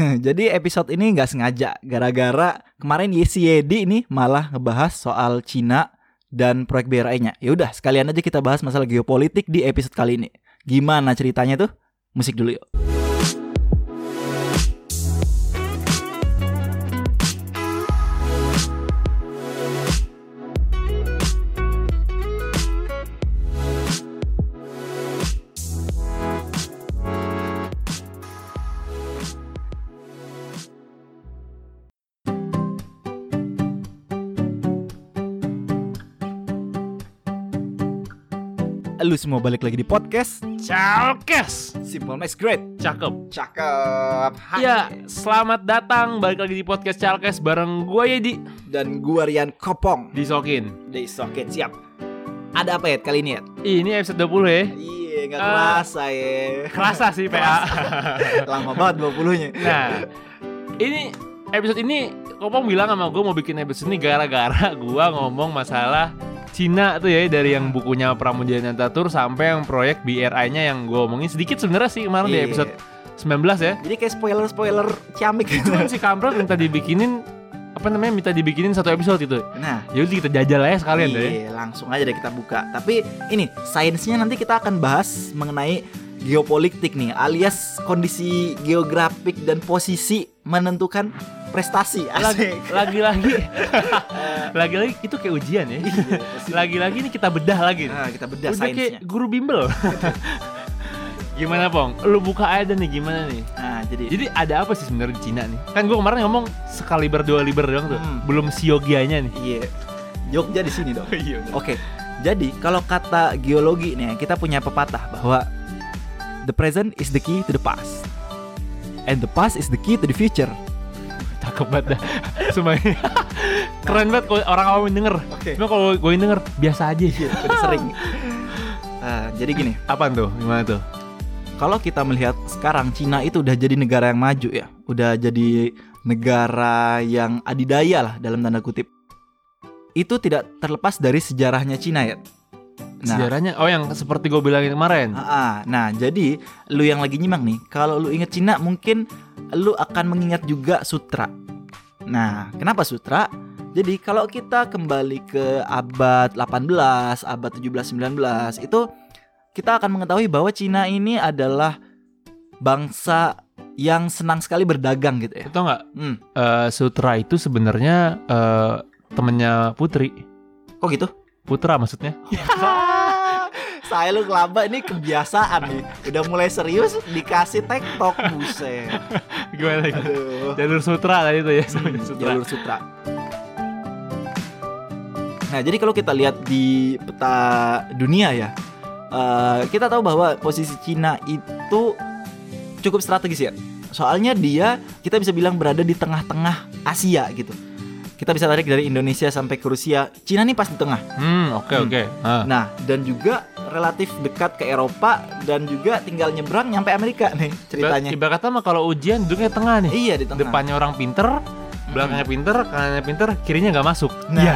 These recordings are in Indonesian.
Jadi episode ini nggak sengaja gara-gara kemarin Yesi Yedi ini malah ngebahas soal Cina dan proyek BRI-nya. Ya udah, sekalian aja kita bahas masalah geopolitik di episode kali ini. Gimana ceritanya tuh? Musik dulu yuk. Semua balik lagi di podcast Chalkes Simple Max Great. Cakep Cakep. Hai. Ya selamat datang Balik lagi di podcast Chalkes Bareng gue Yedi Dan gua Rian Kopong. Disokin Di Socket siap. Ada apa ya kali ini ya? Ini episode 20 ya Iya, Eh, kerasa ya. Kerasa sih PA Lama banget 20-nya. Nah Ini episode ini Kopong bilang sama gue mau bikin episode ini Gara-gara gue ngomong masalah Cina tuh ya dari yang bukunya Pramudia Tatur sampai yang proyek BRI-nya yang gue omongin sedikit sebenarnya sih kemarin di Iya. episode 19 ya. Jadi kayak spoiler-spoiler ciamik gitu. Cuman si Kampret minta dibikinin apa namanya minta dibikinin satu episode itu. Nah, Jadi kita jajal aja sekalian deh. iya, langsung aja deh kita buka. Tapi ini sainsnya nanti kita akan bahas mengenai geopolitik nih, alias kondisi geografik dan posisi menentukan prestasi. Asik. Lagi-lagi Lagi-lagi itu kayak ujian ya. Lagi-lagi ini kita bedah lagi. Nah, kita bedah Udah kayak guru bimbel. gimana Pong? Lu buka aja nih gimana nih? Nah, jadi Jadi ada apa sih sebenarnya di Cina nih? Kan gue kemarin ngomong sekaliber dua liber doang tuh. Hmm. Belum siogianya nih. iya. Jogja di sini dong. Iya. Oke, jadi kalau kata geologi nih, kita punya pepatah bahwa the present is the key to the past, and the past is the key to the future. Cakep banget dah. Sumpah Keren banget kalau orang awam denger. Oke. Cuma kalau gue denger biasa aja. Udah sering. Nah, jadi gini, Apaan tuh? Gimana tuh? kalau kita melihat sekarang Cina itu udah jadi negara yang maju ya, udah jadi negara yang adidaya lah dalam tanda kutip. Itu tidak terlepas dari sejarahnya Cina ya. Nah, Sejarahnya oh yang seperti gue bilangin kemarin. Ah. nah jadi lu yang lagi nyimak nih, kalau lu inget Cina mungkin lu akan mengingat juga sutra. Nah, kenapa sutra? Jadi kalau kita kembali ke abad 18, abad 17, 19 itu kita akan mengetahui bahwa Cina ini adalah bangsa yang senang sekali berdagang gitu ya. Itu nggak? Hmm, Eh, Sutra itu sebenarnya eh, temennya Putri. kok gitu? Putra maksudnya. Saya lu kelaba ini kebiasaan nih. Udah mulai serius dikasih tektok buset. Gimana lagi? Aduh. Jalur Sutra tadi tuh ya. Hmm, Sutra. jalur sutra. Nah, jadi kalau kita lihat di peta dunia ya, eh, kita tahu bahwa posisi Cina itu cukup strategis ya. Soalnya dia kita bisa bilang berada di tengah-tengah Asia gitu. Kita bisa tarik dari Indonesia sampai ke Rusia. Cina nih pas di tengah. Hmm, oke Hmm. oke. Ah. Nah, dan juga relatif dekat ke Eropa dan juga tinggal nyebrang nyampe Amerika nih ceritanya. Ibarat kata mah kalau ujian duduknya tengah nih. Iya di tengah. Depannya orang pinter, belakangnya pinter, kanannya pinter, kirinya nggak masuk. Nah.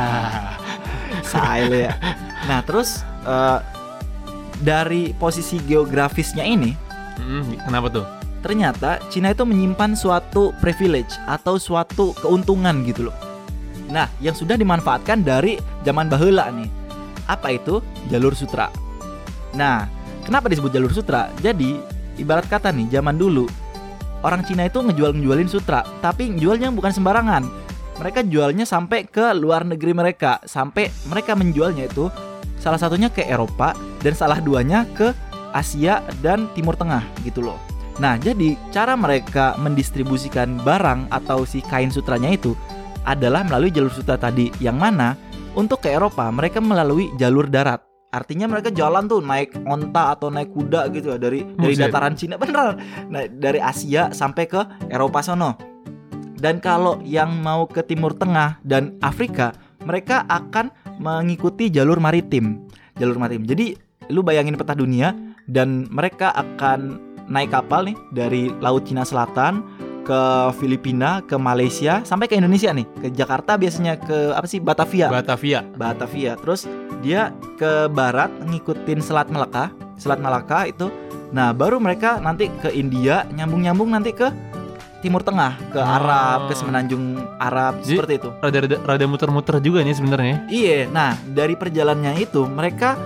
Ya. Lu ya. Nah terus eh, dari posisi geografisnya ini Hmm, kenapa tuh? ternyata Cina itu menyimpan suatu privilege atau suatu keuntungan gitu loh. Nah yang sudah dimanfaatkan dari zaman bahula nih. Apa itu jalur sutra? Nah kenapa disebut jalur sutra? Jadi ibarat kata nih zaman dulu orang Cina itu ngejual-ngejualin sutra, tapi jualnya bukan sembarangan. Mereka jualnya sampai ke luar negeri mereka, sampai mereka menjualnya itu salah satunya ke Eropa dan salah duanya ke Asia dan Timur Tengah gitu loh. Nah, jadi cara mereka mendistribusikan barang atau si kain sutranya itu adalah melalui jalur sutra tadi yang mana untuk ke Eropa mereka melalui jalur darat. Artinya mereka jalan tuh naik onta atau naik kuda gitu ya dari dari Buset. dataran Cina beneran. Nah, dari Asia sampai ke Eropa sono. Dan kalau yang mau ke Timur Tengah dan Afrika, mereka akan mengikuti jalur maritim. Jalur maritim. Jadi lu bayangin peta dunia dan mereka akan naik kapal nih dari Laut Cina Selatan ke Filipina, ke Malaysia, sampai ke Indonesia nih. Ke Jakarta biasanya ke apa sih? Batavia. Batavia. Batavia. Terus dia ke barat ngikutin Selat Melaka, Selat Malaka itu. Nah, baru mereka nanti ke India, nyambung-nyambung nanti ke Timur Tengah, ke Oh. Arab, ke semenanjung Arab Jadi- seperti itu. Rada rada, rada muter-muter juga nih sebenarnya. Iya, nah dari perjalanannya itu mereka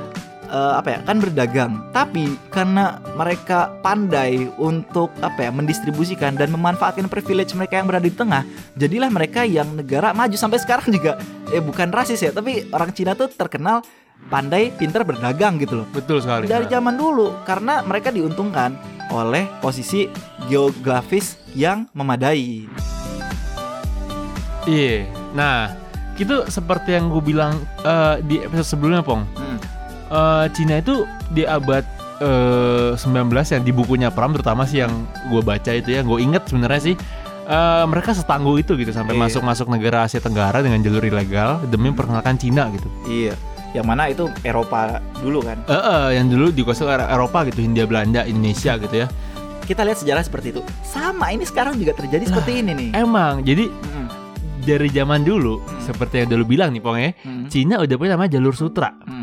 eh, apa ya kan berdagang, tapi karena mereka pandai untuk apa ya mendistribusikan dan memanfaatkan privilege mereka yang berada di tengah, jadilah mereka yang negara maju sampai sekarang juga. Eh bukan rasis ya, tapi orang Cina tuh terkenal pandai, pintar berdagang gitu loh. Betul sekali. Dari zaman dulu karena mereka diuntungkan oleh posisi geografis yang memadai. Iya. Nah, itu seperti yang gue bilang eh, di episode sebelumnya, Pong. Hmm. Eh, Cina itu di abad eh, 19 yang di bukunya Pram terutama sih yang gue baca itu ya, gue inget sebenarnya sih eh, mereka setangguh itu gitu sampai Iya. masuk-masuk negara Asia Tenggara dengan jalur ilegal demi memperkenalkan Cina gitu. Iya, yang mana itu Eropa dulu kan. Eh, eh, yang dulu dikuasai Eropa gitu, Hindia Belanda, Indonesia gitu ya. Kita lihat sejarah seperti itu. Sama ini sekarang juga terjadi seperti ini nih. Emang, jadi Mm, dari zaman dulu Hmm. seperti yang dulu bilang nih Pong ya, mm, Cina udah punya namanya jalur sutra mm.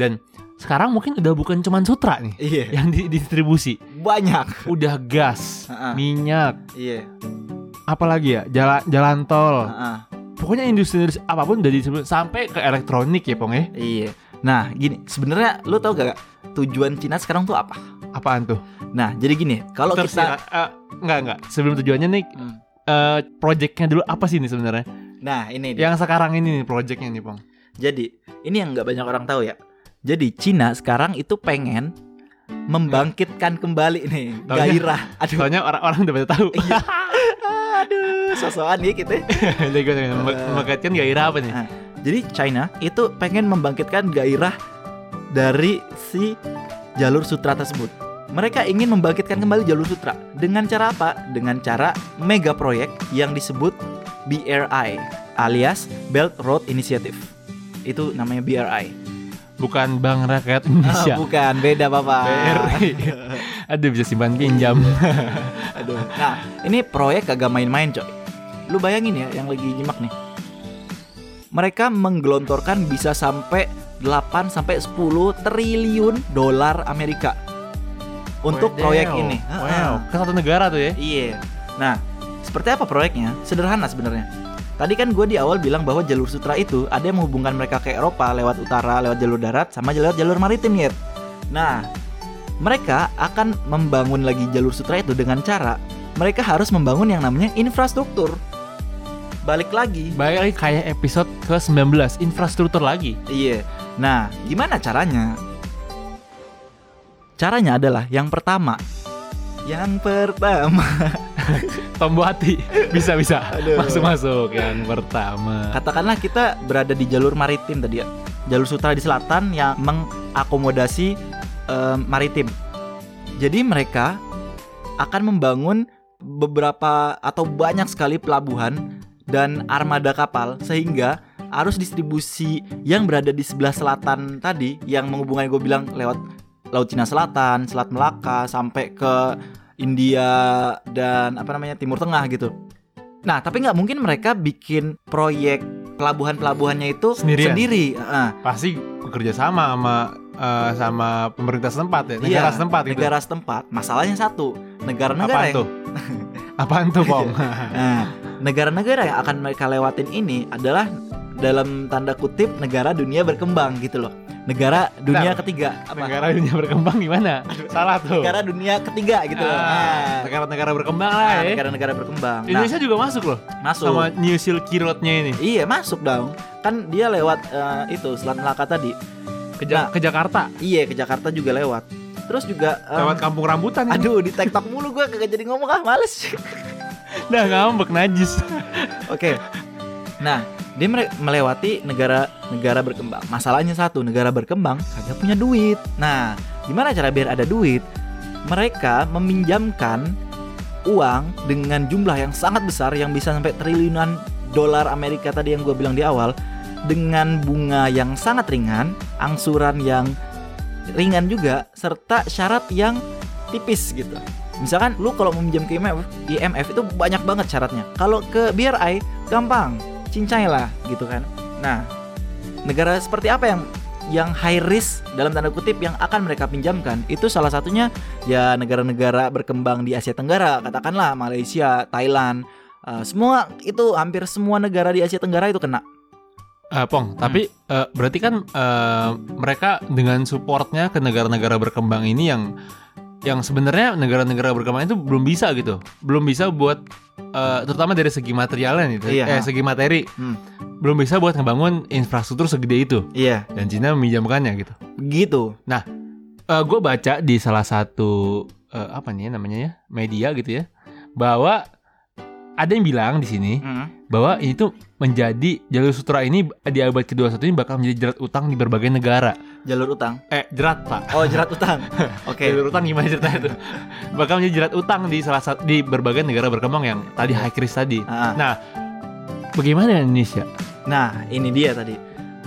Dan sekarang mungkin udah bukan cuman sutra nih Iya, yang didistribusi, banyak. udah gas, Heeh. minyak, Iya. apalagi ya jalan jalan tol, heeh. pokoknya industri, industri apa pun udah disebut sampai ke elektronik ya Pong ya. Iya. Nah, gini, sebenarnya lu tau gak tujuan Cina sekarang tuh apa? Apaan tuh? Nah, jadi gini, kalau kita eh, enggak enggak sebelum tujuannya nih Hmm. eh projectnya dulu apa sih nih sebenarnya? Nah, ini dia. Yang sekarang ini nih projectnya nih Pong. Jadi, ini yang nggak banyak orang tahu ya. Jadi Cina sekarang itu pengen membangkitkan kembali nih Taunya- gairah. Aduh, Soalnya orang-orang udah pada tahu. Iya. aduh, sosokan nih kita. Jadi gue mengkaitkan gairah apa nih? Nah, Jadi China itu pengen membangkitkan gairah dari si jalur sutra tersebut. Mereka ingin membangkitkan kembali jalur sutra dengan cara apa? Dengan cara mega proyek yang disebut BRI alias Belt Road Initiative. Itu namanya BRI. Bukan Bank Rakyat Ah, Indonesia. bukan, beda Bapak. BRI. Aduh bisa simpan pinjam. Aduh. Nah, ini proyek kagak main-main, coy. Lu bayangin ya yang lagi nyimak nih. Mereka menggelontorkan bisa sampai 8 sampai 10 triliun dolar Amerika untuk proyek ini. Wow, Heeh. ke satu negara tuh ya. Iya. Nah, seperti apa proyeknya? Sederhana sebenarnya. Tadi kan gue di awal bilang bahwa jalur sutra itu ada yang menghubungkan mereka ke Eropa lewat utara, lewat jalur darat, sama lewat jalur maritim ya. Nah, mereka akan membangun lagi jalur sutra itu dengan cara mereka harus membangun yang namanya infrastruktur. Balik lagi. Baik lagi kayak episode ke-19 infrastruktur lagi. Iya. Nah, gimana caranya? Caranya adalah yang pertama. Yang pertama. Tombol hati bisa bisa Aduh. masuk masuk yang pertama. Katakanlah kita berada di jalur maritim tadi ya. Jalur sutra di selatan yang mengakomodasi eh, maritim. Jadi mereka akan membangun beberapa atau banyak sekali pelabuhan dan armada kapal sehingga arus distribusi yang berada di sebelah selatan tadi yang menghubungkan gue bilang lewat Laut Cina Selatan, Selat Melaka sampai ke India dan apa namanya Timur Tengah gitu. Nah, tapi nggak mungkin mereka bikin proyek pelabuhan-pelabuhannya itu Sendirian? sendiri. Heeh. Pasti bekerja sama sama eh, sama pemerintah setempat ya, Iya, negara setempat gitu. negara setempat. Masalahnya satu, negara-negara Apaan yang tuh? Apaan tuh? Nah, negara-negara yang akan mereka lewatin ini adalah dalam tanda kutip negara dunia berkembang gitu loh. Negara dunia Bentar. ketiga apa? negara dunia berkembang gimana? Salah tuh. Negara dunia ketiga gitu. Ah, Nah, negara-negara berkembang nah, lah ya. negara-negara berkembang. Nah, Indonesia juga masuk loh masuk. sama New Silky Road-nya ini. Iya, masuk dong. Kan dia lewat eh, itu Selat Melaka tadi. Ke, Ja- Nah. ke Jakarta, Iya, ke Jakarta juga lewat. Terus juga em, lewat kampung rambutan ini. Aduh, di TikTok mulu gue kagak jadi ngomong ah, males. Dah ngambek najis. Oke. Nah, dia melewati negara-negara berkembang. Masalahnya satu, negara berkembang kagak punya duit. Nah, gimana cara biar ada duit? Mereka meminjamkan uang dengan jumlah yang sangat besar yang bisa sampai triliunan dolar Amerika tadi yang gue bilang di awal dengan bunga yang sangat ringan, angsuran yang ringan juga serta syarat yang tipis gitu. Misalkan lu kalau mau minjam ke IMF, IMF itu banyak banget syaratnya. Kalau ke BRI gampang, cincai lah gitu kan. Nah, negara seperti apa yang yang high risk dalam tanda kutip yang akan mereka pinjamkan itu salah satunya ya negara-negara berkembang di Asia Tenggara katakanlah Malaysia, Thailand, uh, semua itu hampir semua negara di Asia Tenggara itu kena. Eh, Pong, tapi eh, berarti kan eh, mereka dengan supportnya ke negara-negara berkembang ini yang yang sebenarnya negara-negara berkembang itu belum bisa gitu, belum bisa buat eh, terutama dari segi materialnya nih, Iya. eh segi materi, Hmm. belum bisa buat ngebangun infrastruktur segede itu Iya, dan Cina meminjamkannya gitu. gitu. gue baca di salah satu eh, apa nih ya namanya ya media gitu ya bahwa ada yang bilang di sini Hmm. bahwa ini tuh menjadi jalur sutra ini di abad ke-21 ini bakal menjadi jerat utang di berbagai negara. Jalur utang. Eh, jerat, Pak. Oh, jerat utang. Oke. Jalur utang gimana ceritanya tuh? bakal menjadi jerat utang di salah satu di berbagai negara berkembang yang tadi high risk tadi. Ah. Nah, bagaimana Indonesia? Nah, ini dia tadi.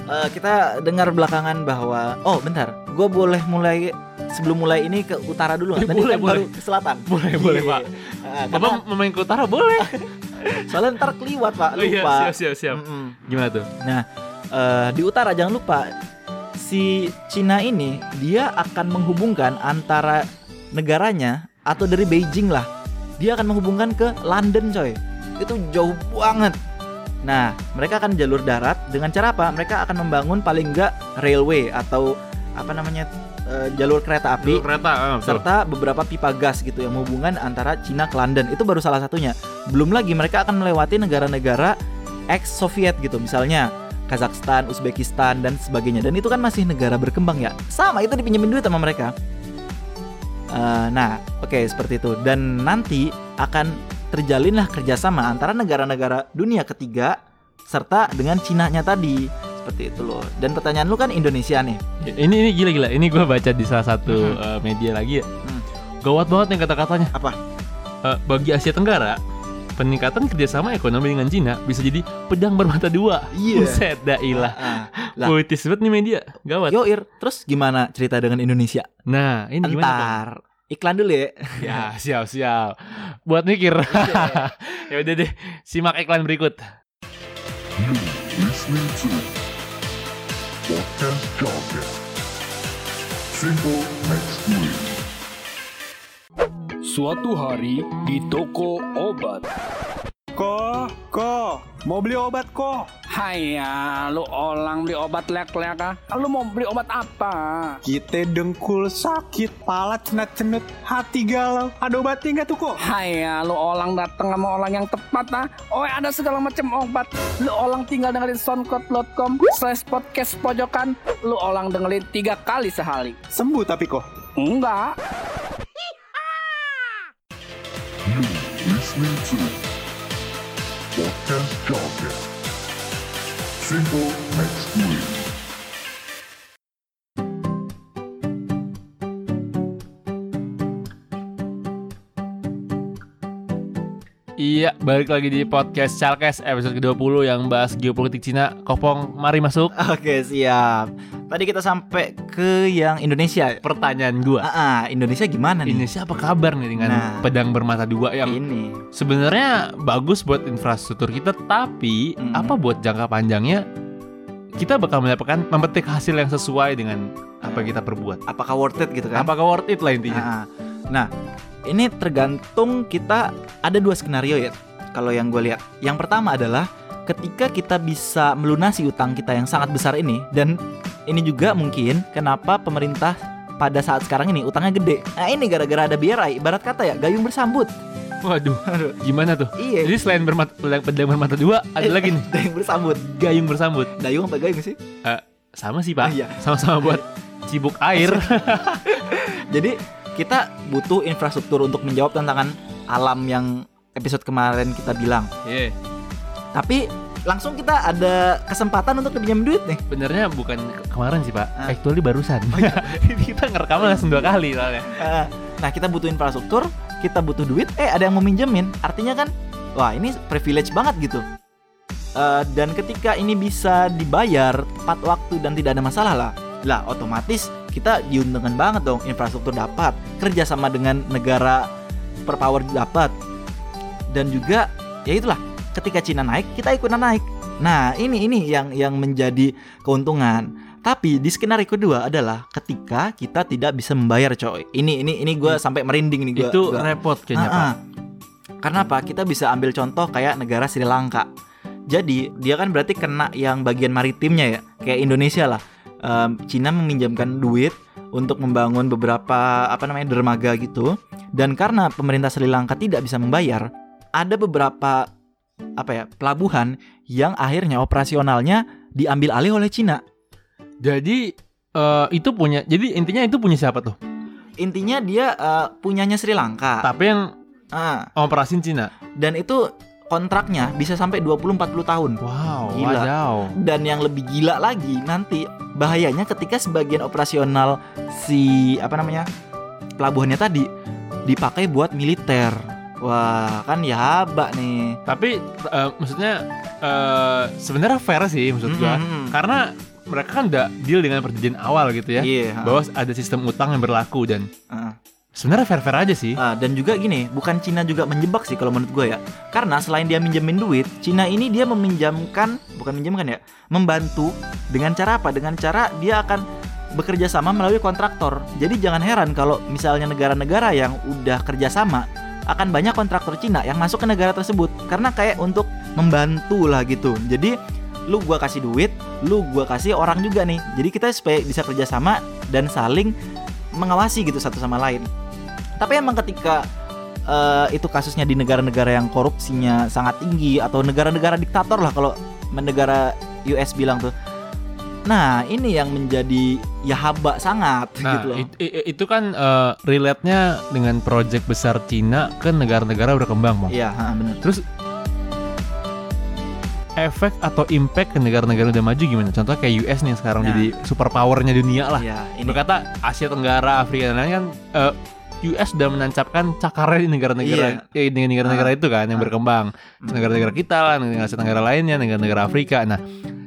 Eh, kita dengar belakangan bahwa oh bentar, gue boleh mulai sebelum mulai ini ke utara dulu nggak? Tadi Boleh, kan boleh. baru ke selatan. Boleh, Iya. boleh, Pak. Ah, Bapak main ke utara boleh. soalnya ntar keliwat pak, Oh iya, lupa. siap, siap, siap. Mm-mm. Gimana tuh? Eh, di utara jangan lupa si Cina ini dia akan menghubungkan antara negaranya atau dari Beijing lah. Dia akan menghubungkan ke London coy. Itu jauh banget. Nah, mereka akan jalur darat dengan cara apa? Mereka akan membangun paling enggak railway atau apa namanya eh, jalur kereta api Jalur kereta, betul. serta beberapa pipa gas gitu yang menghubungkan antara Cina ke London. Itu baru salah satunya. Belum lagi mereka akan melewati negara-negara ex Soviet gitu misalnya Kazakhstan, Uzbekistan dan sebagainya. Dan itu kan masih negara berkembang ya. Sama itu dipinjemin duit sama mereka. Eh, nah oke seperti itu. Dan nanti akan terjalinlah kerjasama antara negara-negara dunia ketiga serta dengan Cina-nya tadi seperti itu loh dan pertanyaan lu kan Indonesia nih Ini ini gila-gila. Ini gue baca di salah satu Mhm. eh, media lagi ya. Hmm. Gawat banget nih kata-katanya. Apa? Eh, bagi Asia Tenggara, peningkatan kerjasama ekonomi dengan Cina bisa jadi pedang bermata dua. Iya. Buset, dailah. Ah, Lah. Puitis banget nih media. Gawat. Yoir, terus gimana cerita dengan Indonesia? Nah, ini gimana? Bang? Entar iklan dulu ya. Ya, siap, siap. Buat mikir. ya udah deh, simak iklan berikut. You listening to Podcast Jargon. Simple week. Suatu hari di toko obat. Ko, ko, mau beli obat ko? Haya, lu orang beli obat lek-lek ah. Lu mau beli obat apa? Kita dengkul sakit, pala cenut-cenut, hati galau. Ada obatnya nggak tuh kok? Haya, lu orang datang sama orang yang tepat ah. Oh, ada segala macam obat. Lu orang tinggal dengerin soundcloud.com slash podcast pojokan. Lu orang dengerin tiga kali sehari. Sembuh tapi kok. Enggak. You listening to Podcast Jargon. Week. Iya, balik lagi di podcast Chalkes episode ke-20 yang bahas geopolitik Cina. Kopong, mari masuk. Oke, siap. Tadi kita sampai ke yang Indonesia. Pertanyaan gua. Ah, ah, Indonesia gimana nih? Indonesia apa kabar nih dengan Nah. pedang bermata dua yang Ini. sebenarnya bagus buat infrastruktur kita, tapi Mm. apa buat jangka panjangnya kita bakal mendapatkan memetik hasil yang sesuai dengan apa yang kita perbuat. Apakah worth it gitu kan? Apakah worth it lah intinya? Ah, ah. Nah, ini tergantung kita ada dua skenario ya. Kalau yang gue lihat, yang pertama adalah ketika kita bisa melunasi utang kita yang sangat besar ini dan ini juga mungkin kenapa pemerintah pada saat sekarang ini utangnya gede. Nah ini gara-gara ada BRI, ibarat kata ya gayung bersambut. Waduh, gimana tuh? Iya. Jadi selain bermata, pedang bermata dua, ada lagi nih gayung bersambut. gayung bersambut. Dayung apa gayung sih? Sama sih pak, Oh, iya. sama-sama buat cibuk air. Jadi kita butuh infrastruktur untuk menjawab tantangan alam yang episode kemarin kita bilang. Iya, Tapi langsung kita ada kesempatan untuk pinjam duit nih. benernya bukan ke- kemarin sih pak, Ah. actually barusan. kita ngerekam langsung dua kali soalnya. Eh, Nah kita butuh infrastruktur, kita butuh duit, eh ada yang mau minjemin. Artinya kan, wah ini privilege banget gitu. Eh, dan ketika ini bisa dibayar tepat waktu dan tidak ada masalah lah, lah otomatis kita diuntungkan banget dong. Infrastruktur dapat, kerjasama dengan negara perpower dapat, dan juga ya itulah ketika Cina naik, kita ikutan naik. Nah ini ini yang yang menjadi keuntungan. Tapi di skenario kedua adalah ketika kita tidak bisa membayar coy. Ini ini ini gue sampai merinding nih gue. itu repot kayaknya Pak. Karena apa? Kita bisa ambil contoh kayak negara Sri Lanka. Jadi dia kan berarti kena yang bagian maritimnya ya, kayak Indonesia lah. Em, Cina meminjamkan duit untuk membangun beberapa apa namanya dermaga gitu. Dan karena pemerintah Sri Lanka tidak bisa membayar, ada beberapa apa ya pelabuhan yang akhirnya operasionalnya diambil alih oleh Cina. Jadi eh, itu punya jadi intinya itu punya siapa tuh? Intinya dia eh, punyanya Sri Lanka. Tapi yang Ah, operasin Cina. dan itu kontraknya bisa sampai 20-40 tahun. Wow, Gila. wadaw. Dan yang lebih gila lagi nanti bahayanya ketika sebagian operasional si apa namanya pelabuhannya tadi dipakai buat militer. Wah kan ya haba nih. Tapi eh, maksudnya eh, sebenarnya fair sih maksud gua. Mhm. Karena mereka kan udah deal dengan perjanjian awal gitu ya. Iya. Bahwa ada sistem utang yang berlaku dan ah. sebenarnya fair-fair aja sih. Ah, dan juga gini, bukan Cina juga menjebak sih kalau menurut gue ya. Karena selain dia minjemin duit, Cina ini dia meminjamkan, bukan minjamkan ya, membantu dengan cara apa? Dengan cara dia akan bekerja sama melalui kontraktor. Jadi jangan heran kalau misalnya negara-negara yang udah kerjasama akan banyak kontraktor Cina yang masuk ke negara tersebut karena kayak untuk membantu lah gitu. Jadi lu gua kasih duit, lu gua kasih orang juga nih. Jadi kita supaya bisa kerjasama dan saling mengawasi gitu satu sama lain. Tapi emang ketika eh, itu kasusnya di negara-negara yang korupsinya sangat tinggi atau negara-negara diktator lah kalau negara US bilang tuh. Nah, ini yang menjadi ya haba sangat Nah, gitu loh. it- i- itu kan eh, relate-nya dengan project besar Cina ke negara-negara berkembang, Bang. Iya, ha, bener. Terus efek atau impact ke negara-negara udah maju gimana? Contoh kayak US nih sekarang Nah. jadi superpowernya dunia lah. Iya, ini Berkata Asia Tenggara, Afrika dan lain kan eh, US sudah menancapkan cakarnya di negara-negara eh, di negara-negara Ah. itu kan yang Ah. berkembang. Negara-negara kita lah, negara Asia Tenggara lainnya, negara-negara Afrika. Nah,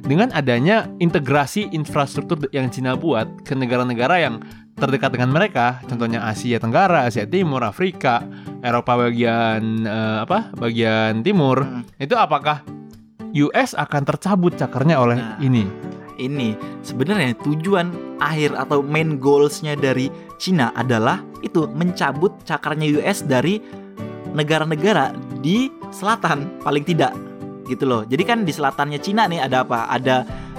dengan adanya integrasi infrastruktur yang Cina buat ke negara-negara yang terdekat dengan mereka, contohnya Asia Tenggara, Asia Timur, Afrika, Eropa bagian eh, apa? bagian timur. Hmm. Itu apakah US akan tercabut cakarnya oleh Nah. ini? Ini sebenarnya tujuan akhir atau main goalsnya dari Cina adalah itu mencabut cakarnya US dari negara-negara di selatan paling tidak gitu loh. Jadi kan di selatannya Cina nih ada apa? Ada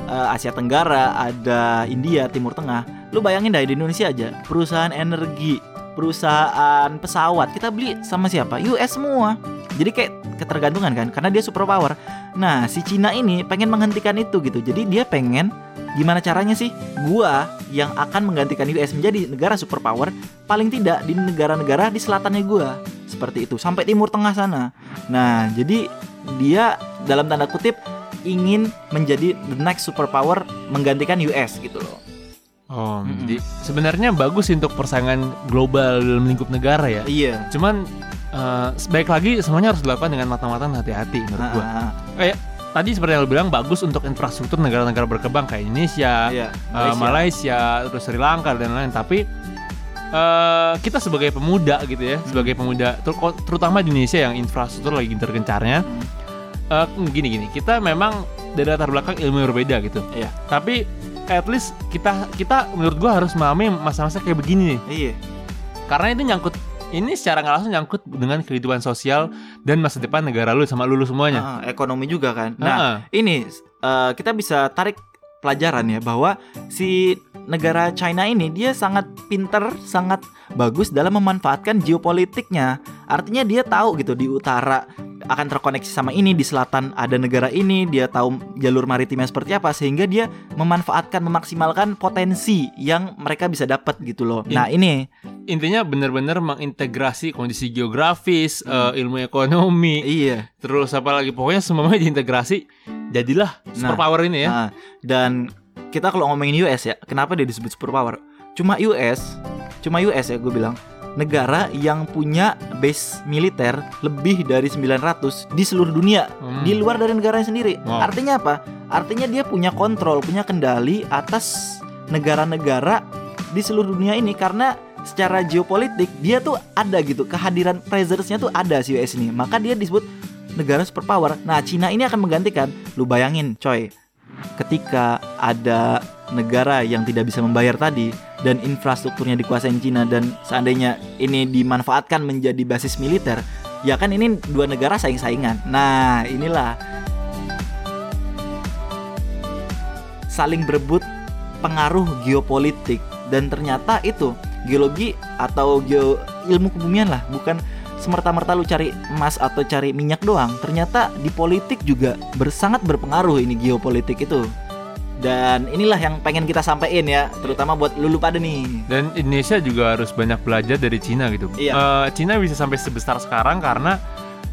eh, Asia Tenggara, ada India, Timur Tengah. Lu bayangin dah di Indonesia aja, perusahaan energi, perusahaan pesawat kita beli sama siapa? US semua. Jadi kayak ketergantungan kan karena dia superpower. Nah, si Cina ini pengen menghentikan itu gitu. Jadi dia pengen gimana caranya sih gua yang akan menggantikan US menjadi negara superpower paling tidak di negara-negara di selatannya gua. Seperti itu sampai timur tengah sana. Nah, jadi dia dalam tanda kutip ingin menjadi the next superpower menggantikan US gitu loh. Oh, Mm-mm. jadi sebenarnya bagus untuk persaingan global dalam lingkup negara ya. Iya. Cuman eh, sebaik lagi semuanya harus dilakukan dengan matang-matang hati-hati menurut Ah, gua. ah, Eh, tadi seperti yang lo bilang bagus untuk infrastruktur negara-negara berkembang kayak Indonesia, ah. Iya, eh, Malaysia, terus Sri Lanka dan lain-lain. Tapi eh, kita sebagai pemuda gitu ya, sebagai pemuda ter- terutama di Indonesia yang infrastruktur lagi gencar-gencarnya, eh, gini-gini, kita memang dari latar belakang ilmu yang berbeda gitu. Iya. Tapi at least kita kita menurut gua harus memahami masa-masa kayak begini nih. Iya. Karena itu nyangkut ini secara nggak langsung nyangkut dengan kehidupan sosial dan masa depan negara lu sama lulu semuanya. Ah, ekonomi juga kan. Nah, Nah, ini eh, kita bisa tarik pelajaran ya bahwa si negara China ini dia sangat pinter, sangat bagus dalam memanfaatkan geopolitiknya. Artinya dia tahu gitu di utara akan terkoneksi sama ini, di selatan ada negara ini, dia tahu jalur maritimnya seperti apa sehingga dia memanfaatkan memaksimalkan potensi yang mereka bisa dapat gitu loh. In- Nah, ini intinya benar-benar mengintegrasi kondisi geografis, eh, ilmu ekonomi, iya. terus apa lagi pokoknya semuanya diintegrasi. Jadilah superpower ini ya. Nah, dan kita kalau ngomongin US ya, kenapa dia disebut superpower? Cuma US, cuma US ya gue bilang, negara yang punya base militer lebih dari 900 di seluruh dunia, Hmm. di luar dari negaranya sendiri. Wow. Artinya apa? Artinya dia punya kontrol, punya kendali atas negara-negara di seluruh dunia ini karena secara geopolitik dia tuh ada gitu, kehadiran presence-nya tuh ada si US ini. Maka dia disebut negara superpower. Nah, Cina ini akan menggantikan. Lu bayangin, coy. Ketika ada negara yang tidak bisa membayar tadi dan infrastrukturnya dikuasain Cina dan seandainya ini dimanfaatkan menjadi basis militer, ya kan ini dua negara saing-saingan. Nah, inilah saling berebut pengaruh geopolitik dan ternyata itu geologi atau geo ilmu kebumian lah bukan semerta-merta lu cari emas atau cari minyak doang ternyata di politik juga bersangat berpengaruh ini geopolitik itu dan inilah yang pengen kita sampaikan ya terutama buat lulu pada nih Dan Indonesia juga harus banyak belajar dari Cina gitu. Iya. Eh, Cina bisa sampai sebesar sekarang karena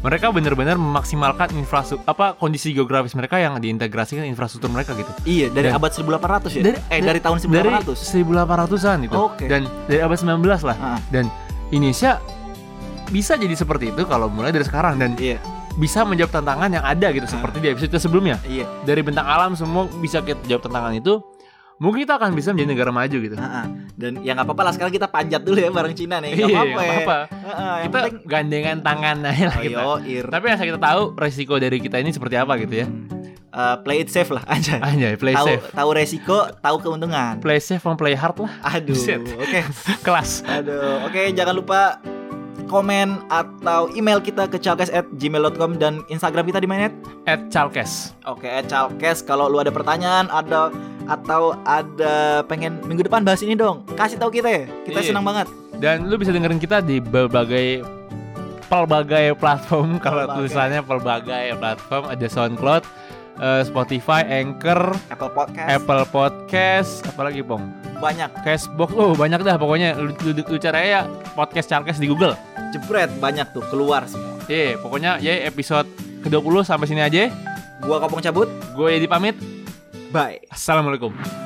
mereka benar-benar memaksimalkan infrastruktur apa kondisi geografis mereka yang diintegrasikan infrastruktur mereka gitu. iya dari Dan- abad 1800 ya Dari- eh dari tahun Dari 1800 1800-an itu. Oke. Dan dari abad 19 lah. Ah. Dan Indonesia bisa jadi seperti itu kalau mulai dari sekarang dan iya bisa menjawab tantangan yang ada gitu seperti di episode sebelumnya. iya Dari bentang alam semua bisa kita jawab tantangan itu. Mungkin kita akan bisa menjadi negara maju gitu. Ha-ha. dan ya nggak apa-apa lah sekarang kita panjat dulu ya bareng Cina nih nggak Iya, apa-apa, ya. apa-apa. Yang Kita penting gandengan tangan aja lah kita. Ayo, ir. Tapi yang kita tahu resiko dari kita ini seperti apa gitu ya. Eh, play it safe lah aja. Anjay, play tahu safe. tahu resiko, tahu keuntungan. Play safe play hard lah. Aduh, oke. Kelas. Aduh, oke jangan lupa komen atau email kita ke chalkes@gmail.com dan Instagram kita di mana? At Chalkes. Oke, @chalkes kalau lu ada pertanyaan, ada atau ada pengen minggu depan bahas ini dong. Kasih tahu kita ya. Kita Iya. senang banget. Dan lu bisa dengerin kita di berbagai pelbagai platform kalau Pelbagai. tulisannya pelbagai platform ada SoundCloud, eh, Spotify, Anchor, Apple Podcast Apple Podcast, apalagi Pong. banyak. Cashbox, oh banyak dah pokoknya lu, lu, lu cari ya podcast Chalkes di Google. Jebret banyak tuh keluar semua. Iya, pokoknya ya episode ke-20 sampai sini aja. Gua kopong cabut. Gue Edi pamit. Bye. Assalamualaikum.